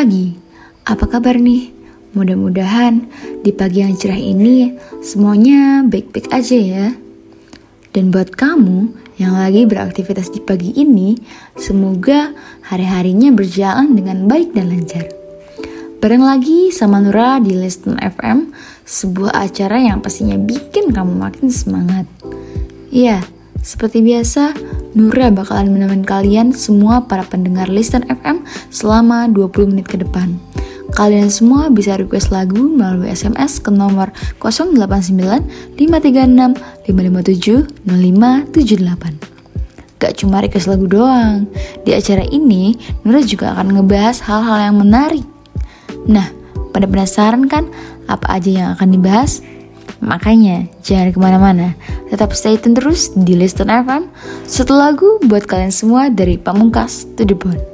pagi, apa kabar nih? Mudah-mudahan di pagi yang cerah ini semuanya baik-baik aja ya. Dan buat kamu yang lagi beraktivitas di pagi ini, semoga hari-harinya berjalan dengan baik dan lancar. Bareng lagi sama Nura di Listen FM, sebuah acara yang pastinya bikin kamu makin semangat. Iya, seperti biasa, Nura bakalan menemani kalian semua para pendengar Listen FM selama 20 menit ke depan. Kalian semua bisa request lagu melalui SMS ke nomor 089 536 557 0578. Gak cuma request lagu doang, di acara ini Nura juga akan ngebahas hal-hal yang menarik. Nah, pada penasaran kan apa aja yang akan dibahas? Makanya jangan ke mana-mana, tetap stay tune terus di Listen FM. Satu lagu buat kalian semua dari Pamungkas to the Bone.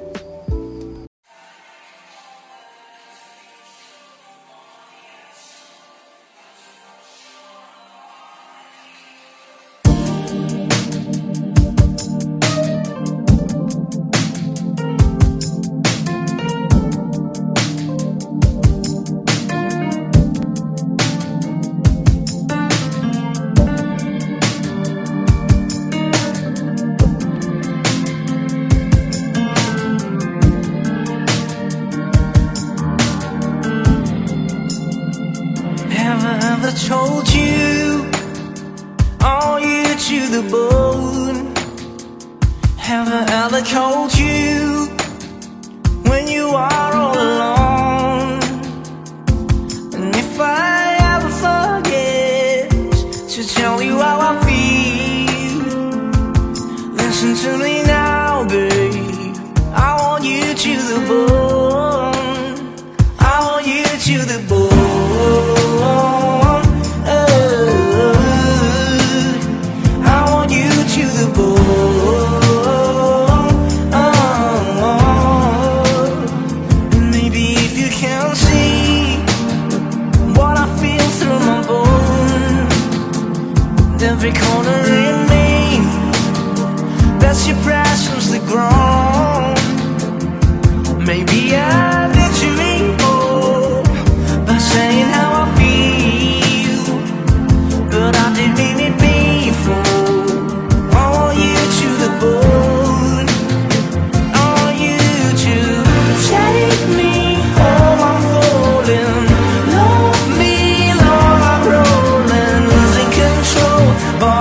Bye.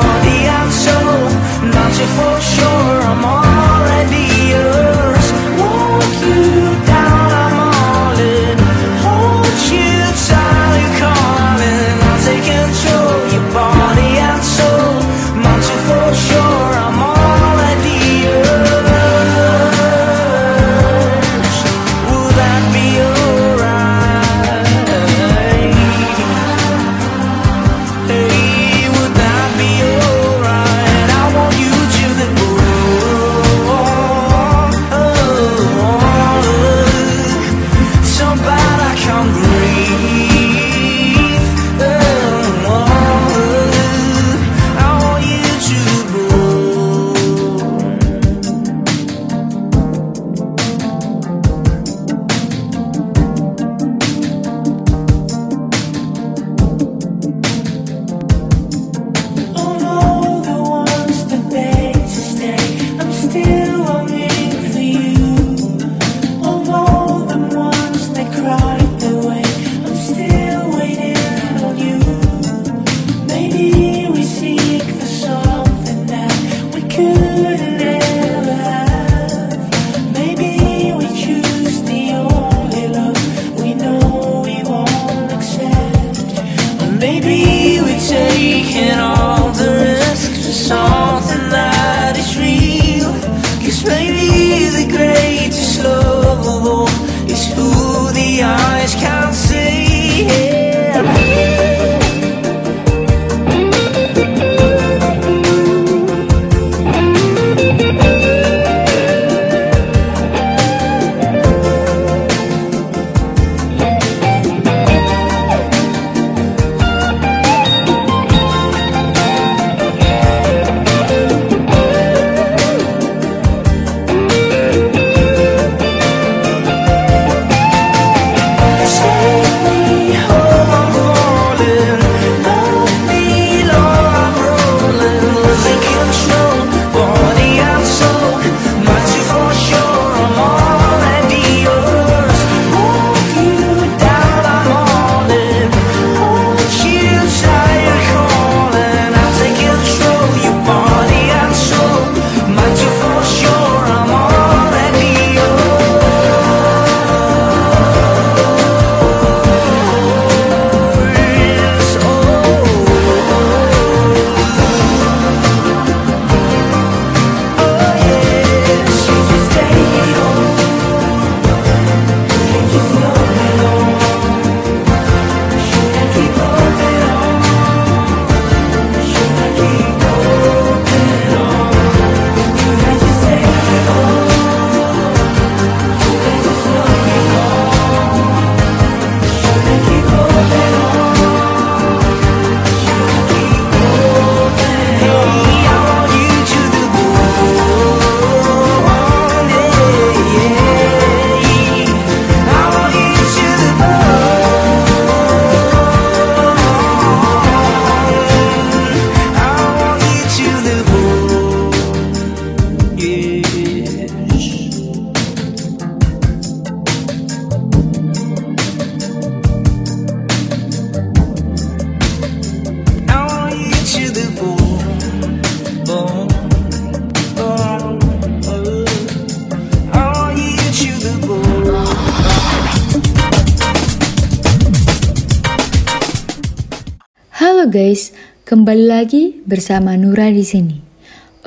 Guys, kembali lagi bersama Nura di sini.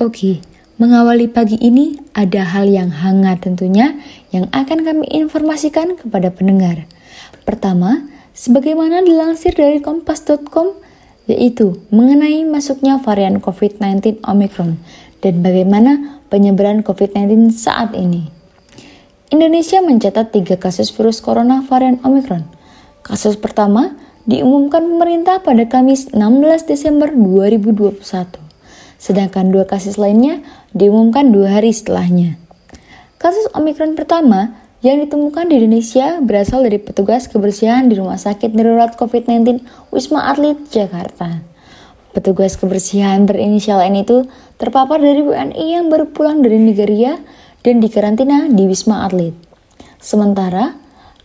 Oke, mengawali pagi ini ada hal yang hangat tentunya yang akan kami informasikan kepada pendengar. Pertama, sebagaimana dilansir dari kompas.com yaitu mengenai masuknya varian COVID-19 Omicron dan bagaimana penyebaran COVID-19 saat ini. Indonesia mencatat tiga kasus virus corona varian Omicron. Kasus pertama diumumkan pemerintah pada Kamis 16 Desember 2021. Sedangkan dua kasus lainnya diumumkan dua hari setelahnya. Kasus Omikron pertama yang ditemukan di Indonesia berasal dari petugas kebersihan di Rumah Sakit Darurat COVID-19 Wisma Atlet, Jakarta. Petugas kebersihan berinisial N itu terpapar dari WNI yang baru pulang dari Nigeria dan dikarantina di Wisma Atlet. Sementara,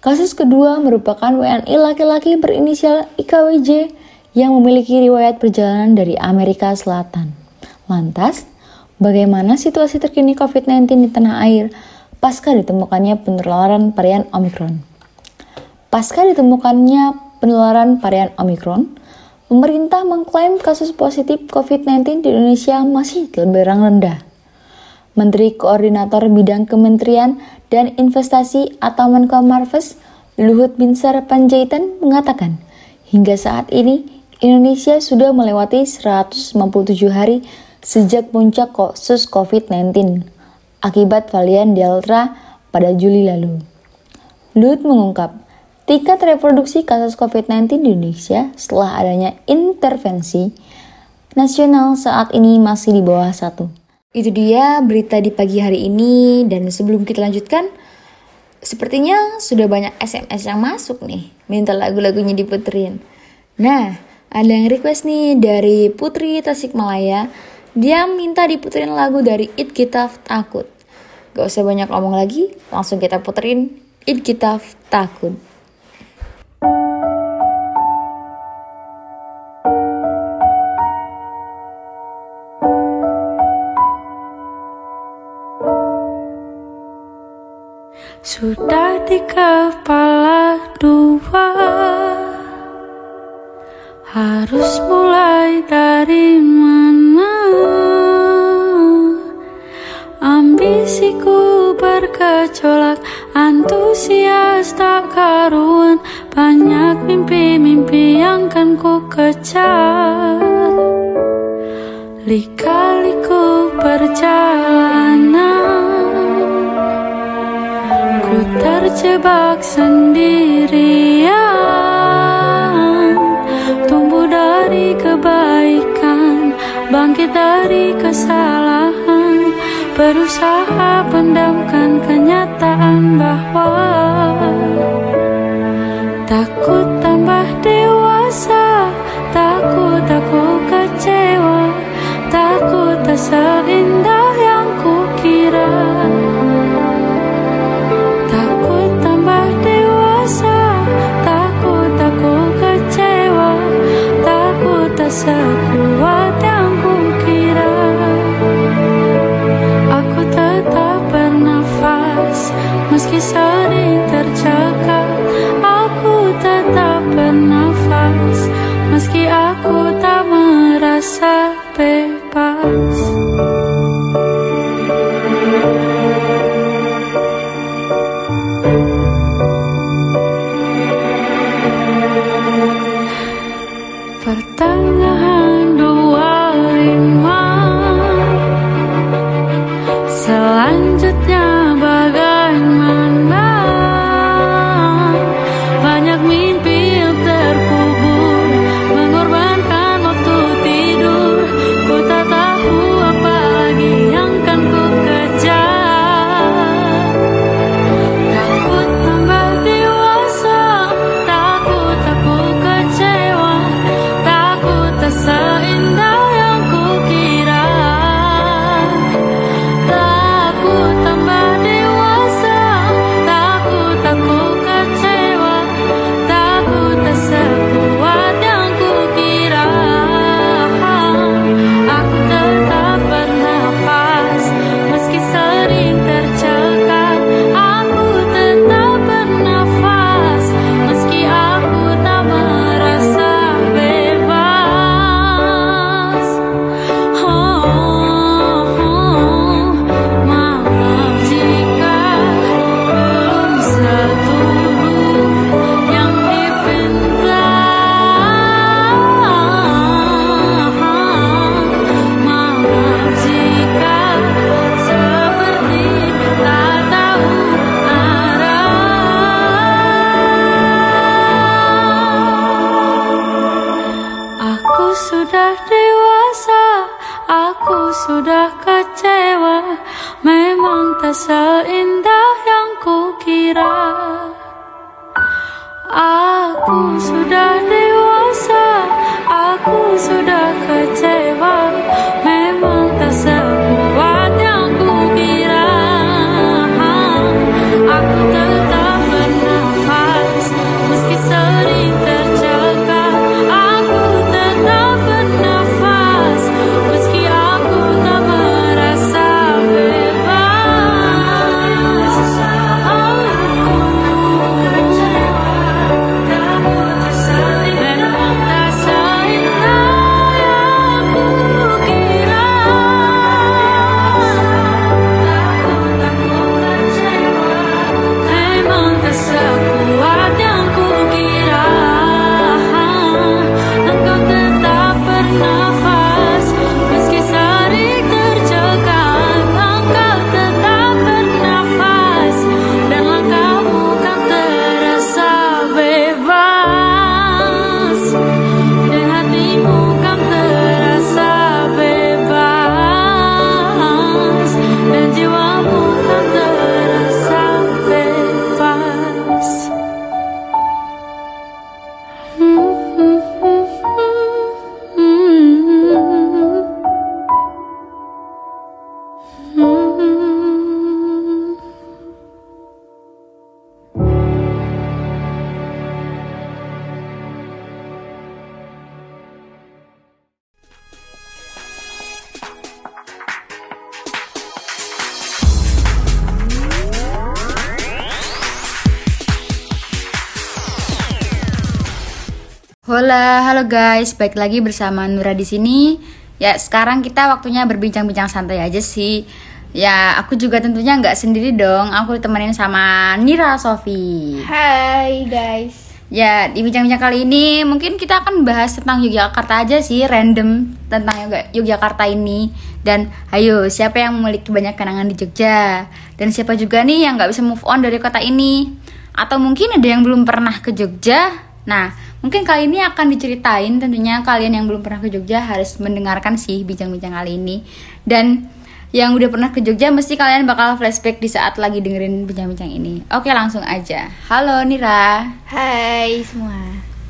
Kasus kedua merupakan WNI laki-laki berinisial IKWJ yang memiliki riwayat perjalanan dari Amerika Selatan. Lantas, bagaimana situasi terkini COVID-19 di tanah air pasca ditemukannya penularan varian Omicron? Pasca ditemukannya penularan varian Omicron, pemerintah mengklaim kasus positif COVID-19 di Indonesia masih terbilang rendah. Menteri Koordinator Bidang Kementerian dan Investasi atau Menko Marves Luhut Binsar Panjaitan mengatakan, hingga saat ini Indonesia sudah melewati 157 hari sejak puncak kasus COVID-19 akibat varian Delta pada Juli lalu. Luhut mengungkap, tingkat reproduksi kasus COVID-19 di Indonesia setelah adanya intervensi nasional saat ini masih di bawah satu. Itu dia berita di pagi hari ini dan sebelum kita lanjutkan, sepertinya sudah banyak SMS yang masuk nih, minta lagu-lagunya diputerin. Nah, ada yang request nih dari Putri Tasikmalaya, dia minta diputerin lagu dari It Kita Takut. Gak usah banyak ngomong lagi, langsung kita puterin It Kita Takut. Kepala dua. Harus mulai dari mana? Ambisiku bergejolak Antusias tak karuan. Banyak mimpi-mimpi yang kan ku kejar terjebak sendirian. Tumbuh dari kebaikan Bangkit dari kesalahan. Berusaha pendamkan kenyataan bahwa Takut rasa halo guys, baik lagi bersama Nura di sini. Ya, sekarang kita waktunya berbincang-bincang santai aja sih. Ya, aku juga tentunya nggak sendiri dong. Aku ditemenin sama Nira Sofi. Hai guys. Ya, di bincang-bincang kali ini mungkin kita akan bahas tentang Yogyakarta aja sih, random tentang Yogyakarta ini. Dan ayo, siapa yang memiliki banyak kenangan di Jogja? Dan siapa juga nih yang nggak bisa move on dari kota ini? Atau mungkin ada yang belum pernah ke Jogja? Nah, mungkin kali ini akan diceritain tentunya kalian yang belum pernah ke Jogja harus mendengarkan sih bincang-bincang kali ini. Dan yang udah pernah ke Jogja mesti kalian bakal flashback di saat lagi dengerin bincang-bincang ini. Oke, langsung aja. Halo Nira. Hai semua.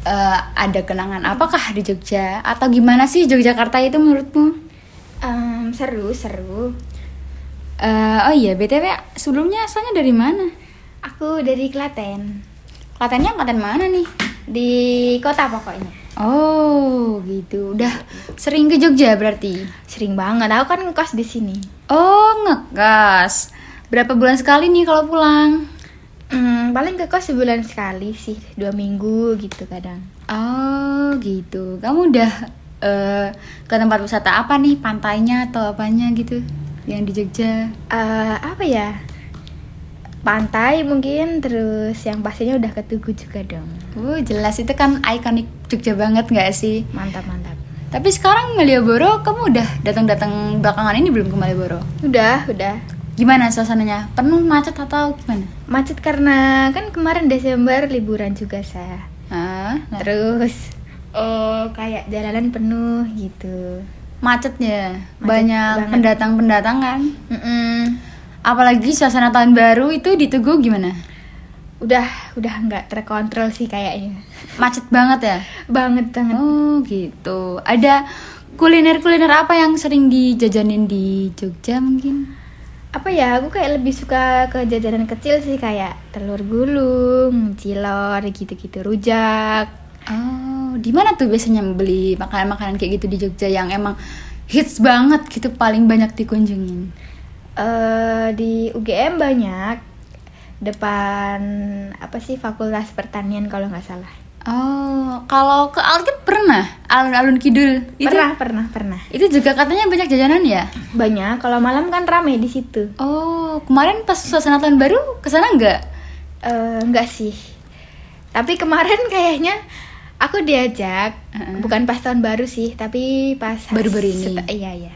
Eh, ada kenangan apakah di Jogja atau gimana sih Yogyakarta itu menurutmu? Em, seru seru. Eh, oh iya btw sebelumnya asalnya dari mana? Aku dari Klaten. Klatennya Klaten mana nih? Di kota pokoknya. Oh gitu, udah sering ke Jogja berarti? Sering banget. Aku kan ngekos di sini. Oh ngegas. Berapa bulan sekali nih kalau pulang? Hmm, paling ngekos sebulan sekali sih, dua minggu gitu kadang. Oh gitu, kamu udah eh, ke tempat wisata apa nih? Pantainya atau apanya gitu? Yang di Jogja? Eh, apa ya? Pantai mungkin terus yang pastinya udah ke Tugu juga dong. Oh jelas itu kan ikonik Jogja banget nggak sih? Mantap mantap. Tapi sekarang Malioboro kamu udah datang-datang belakangan ini belum ke Malioboro? Udah udah. Gimana suasananya? Penuh macet atau gimana? Macet karena kan kemarin Desember liburan juga saya. Ah, nah, Terus oh kayak jalanan penuh gitu. macetnya Macet banyak banget. pendatang-pendatang kan. Mm-mm. Apalagi suasana tahun baru itu di Tugu gimana? Udah udah nggak terkontrol sih kayaknya. Macet banget ya? Banget banget. Oh gitu. Ada kuliner-kuliner apa yang sering dijajanin di Jogja mungkin? Apa ya? Aku kayak lebih suka ke jajanan kecil sih kayak telur gulung, cilor gitu-gitu, rujak. Oh, di mana tuh biasanya beli makanan-makanan kayak gitu di Jogja yang emang hits banget gitu paling banyak dikunjungin? Eh di UGM banyak depan apa sih Fakultas Pertanian kalau nggak salah. Oh, kalau ke Alkit pernah alun-alun kidul itu Pernah, pernah, pernah. itu juga katanya banyak jajanan ya? Banyak. Kalau malam kan rame di situ. Oh, kemarin pas suasana tahun baru ke sana nggak? Eh, enggak sih. Tapi kemarin kayaknya aku diajak, Heeh. bukan pas tahun baru sih, tapi pas Baru-baru ini? iya iya.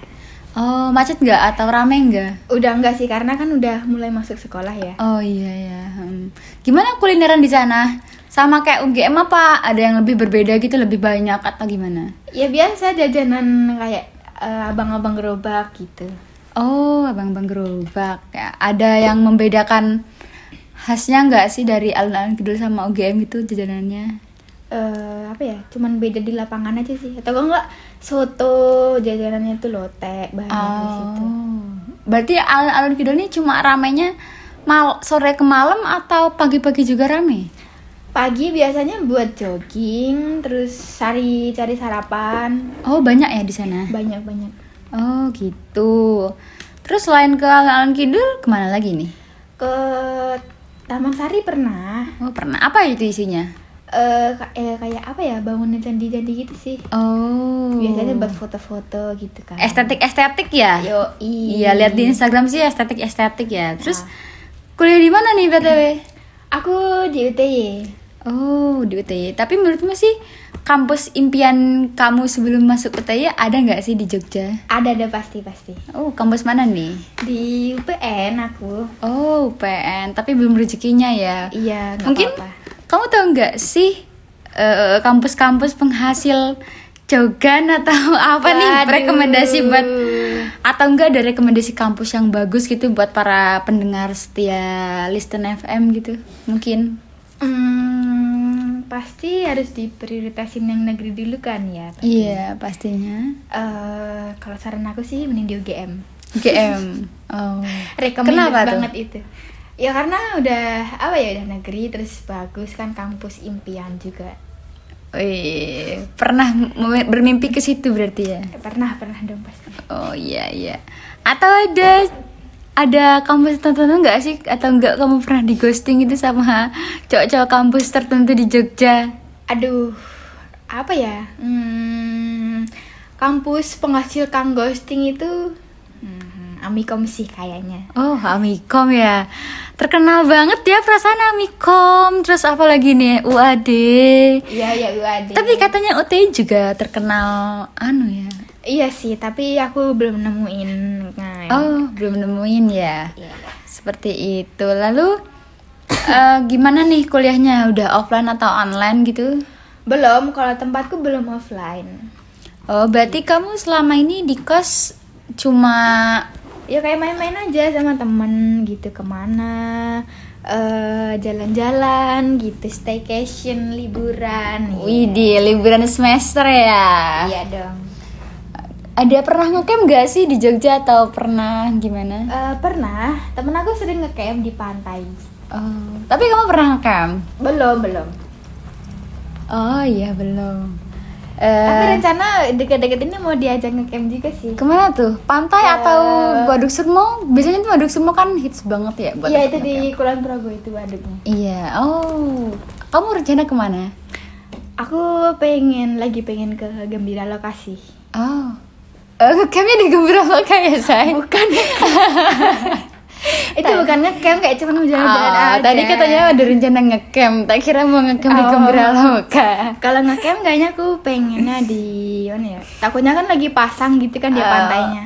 Oh, macet nggak atau rame nggak? Udah enggak sih karena kan udah mulai masuk sekolah ya. Oh iya ya. Hmm. Gimana kulineran di sana? Sama kayak UGM apa? Ada yang lebih berbeda gitu, lebih banyak atau gimana? Ya biasa jajanan kayak eh, abang-abang gerobak gitu. Oh, abang-abang gerobak. Ya, ada yang membedakan khasnya nggak sih dari alun-alun kidul sama UGM itu jajanannya? Eh apa ya? Cuman beda di lapangan aja sih. Atau enggak soto jajanannya tuh lotek banyak di situ. Oh, berarti alun-alun kidul ini cuma ramenya mal sore ke malam atau pagi-pagi juga rame? Pagi biasanya buat jogging, terus cari cari sarapan. Oh, banyak ya di sana. Banyak-banyak. Oh, gitu. Terus selain ke alun-alun kidul, ke mana lagi nih? Ke Taman Sari pernah. Oh, pernah. Apa itu isinya? Eh ka- eh, kayak apa ya? Bangunan candi-candi gitu sih. Oh. Biasanya buat foto-foto gitu kan. estetik-estetik ya? Yo, Iya, lihat di Instagram sih estetik-estetik ya. Terus kuliah di mana nih BTW? Aku di UTY. Oh, di UTY. Tapi menurutmu sih kampus impian kamu sebelum masuk UTY ada nggak sih di Jogja? Ada ada pasti pasti. Oh, kampus mana nih? Di UPN aku. Oh, PN. Tapi belum rezekinya ya. Iya, Mungkin apa-apa. Kamu tahu nggak sih eh, kampus-kampus penghasil jogan atau apa nih Waduh. rekomendasi buat atau enggak ada rekomendasi kampus yang bagus gitu buat para pendengar setia Listen FM gitu mungkin Hmm, pasti harus diprioritasin yang negeri dulu kan ya. iya pastinya Eh, kalau saran aku sih mending di UGM. GM oh tuh? banget itu. Ya karena udah apa ya udah negeri terus bagus kan kampus impian juga. Wih, pernah bermimpi ke situ berarti ya Pernah pernah dong pasti. oh iya iya atau ada ada kampus tertentu nggak sih atau enggak kamu pernah di ghosting itu sama cowok-cowok kampus tertentu di Jogja Aduh, apa ya? Hmm, kampus penghasil kang ghosting itu Amikom sih kayaknya. Oh, Amikom ya. Terkenal banget ya perasaan Amikom. Terus apa lagi nih? UAD. Iya ya UAD. Tapi katanya UTI juga terkenal anu ya. iya sih, tapi aku belum nemuin. Nah, Oh, belum nemuin ya. iya. Seperti itu. Lalu eh, gimana nih kuliahnya? Udah offline atau online gitu? Belum, kalau tempatku belum offline. Oh, berarti kamu selama ini di kos cuma Ya kayak main-main aja sama temen gitu ke mana eh jalan-jalan gitu staycation liburan Wih, di liburan semester ya. iya dong Ada pernah ngecamp gak sih di Jogja atau pernah gimana? Eh, pernah temen aku sering ngecamp di pantai Oh, tapi kamu pernah ngecamp? belum belum Oh iya belum. Tapi Eh rencana deket-deket ini mau diajak ngecamp juga sih ke mana tuh? Pantai Ke- atau Waduk Surmo? Biasanya tuh Waduk Surmo kan hits banget ya buat iya itu di ngecamp. Kulon Progo itu waduknya Iya. Oh, kamu rencana ke mana? aku pengen lagi pengen ke Gembira Lokasi Oh, eh ngecampnya di Gembira Loka ya say? bukan itu bukan ngecamp kayak cuma jalan-jalan Oh, aja tadi katanya ada rencana ngecamp. Tak kira mau ngecamp di Oh. Gembira Loka. Kalau ngecamp kayaknya aku pengennya di mana ya? Takutnya kan lagi pasang gitu kan di Oh. pantainya.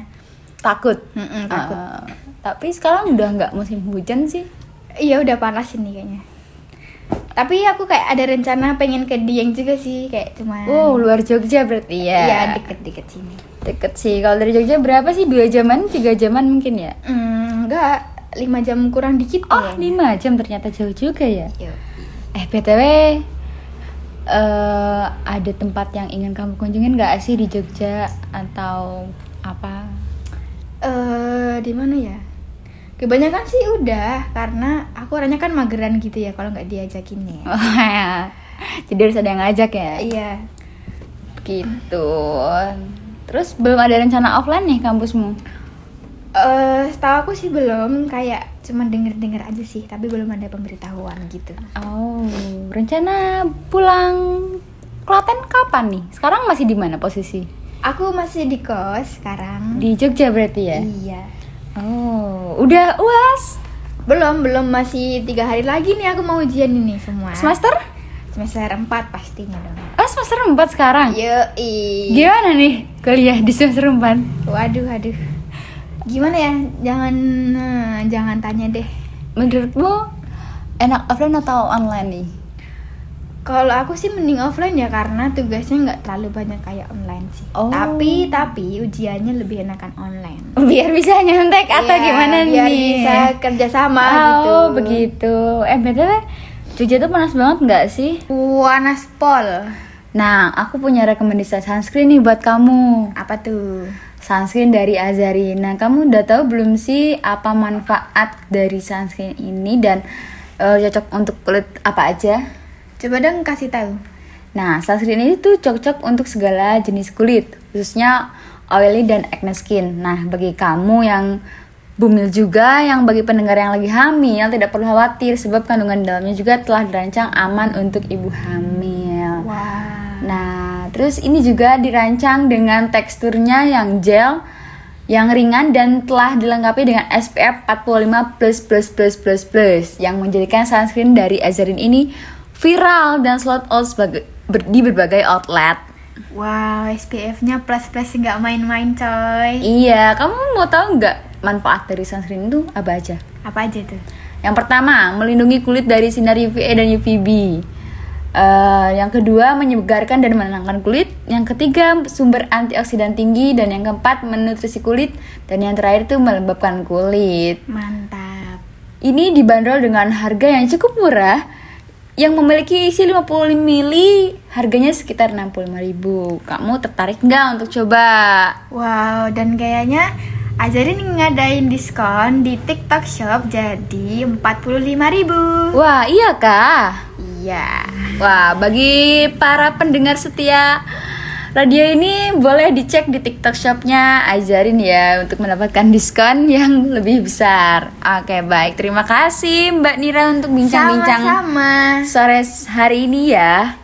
Takut. Mm-mm, takut. Eh, tapi sekarang udah nggak musim hujan sih. Iya udah panas ini kayaknya. Tapi aku kayak ada rencana pengen ke Dieng juga sih kayak cuma Oh, luar Jogja berarti ya? Iya deket-deket sini. Deket sih. Kalau dari Jogja berapa sih? Dua jaman, tiga jaman mungkin ya? Hmm, enggak lima jam kurang dikit Oh, kayaknya. lima jam ternyata jauh juga ya. Yuk. Eh, btw, eh ada tempat yang ingin kamu kunjungin nggak sih di Jogja atau apa? Eh di mana ya? Kebanyakan sih udah karena aku orangnya kan mageran gitu ya kalau nggak diajakin ya. Jadi harus ada yang ngajak ya. Iya. Gitu. Terus belum ada rencana offline nih kampusmu? Eh, setahu aku sih belum kayak cuma denger-denger aja sih, tapi belum ada pemberitahuan gitu. Oh, rencana pulang Klaten kapan nih? Sekarang masih di mana posisi? Aku masih di kos sekarang. Di Jogja berarti ya? Iya. Oh, udah uas? Belum, belum masih tiga hari lagi nih aku mau ujian ini semua. Semester? Semester 4 pastinya dong. Oh, semester 4 sekarang? Yoi. Gimana nih kuliah di semester 4? Waduh, aduh. Gimana ya? Jangan eh, jangan tanya deh. Menurutmu enak offline atau online nih? Kalau aku sih mending offline ya karena tugasnya nggak terlalu banyak kayak online sih. Oh. Tapi tapi ujiannya lebih enakan online. Biar bisa nyontek atau Iya, gimana biar nih? bisa kerjasama oh, gitu. begitu. Eh, btw, Jogja tuh panas banget nggak sih? Panas pol. Nah, aku punya rekomendasi sunscreen nih buat kamu. Apa tuh? Sunscreen dari Azari. Nah, kamu udah tahu belum sih apa manfaat dari sunscreen ini dan eh, cocok untuk kulit apa aja? Coba dong kasih tahu. Nah, sunscreen ini tuh cocok untuk segala jenis kulit, khususnya oily dan acne skin. Nah, bagi kamu yang bumil juga, yang bagi pendengar yang lagi hamil, tidak perlu khawatir sebab kandungan dalamnya juga telah dirancang aman untuk ibu hamil. Wah. Nah, terus ini juga dirancang dengan teksturnya yang gel, yang ringan dan telah dilengkapi dengan SPF 45 plus plus plus plus plus yang menjadikan sunscreen dari Azarin ini viral dan sold out sebagai ber- di berbagai outlet. Wow, SPF-nya plus plus nggak main-main coy. Iya, kamu mau tahu nggak manfaat dari sunscreen itu apa aja? Apa aja tuh? Yang pertama, melindungi kulit dari sinar UVA dan UVB. Eh, yang kedua, menyegarkan dan menenangkan kulit. Yang ketiga, sumber antioksidan tinggi. Dan yang keempat, menutrisi kulit. Dan yang terakhir itu melembabkan kulit. Mantap. Ini dibanderol dengan harga yang cukup murah. Yang memiliki isi 50 ml, harganya sekitar 65.000. Kamu tertarik nggak untuk coba? Wow, dan kayaknya Ajarin ngadain diskon di TikTok Shop jadi 45.000. Wah, iya kah? Iya. Wah, bagi para pendengar setia radio ini boleh dicek di TikTok shopnya Ajarin ya untuk mendapatkan diskon yang lebih besar. Oke, baik. Terima kasih Mbak Nira untuk bincang-bincang sore hari ini ya.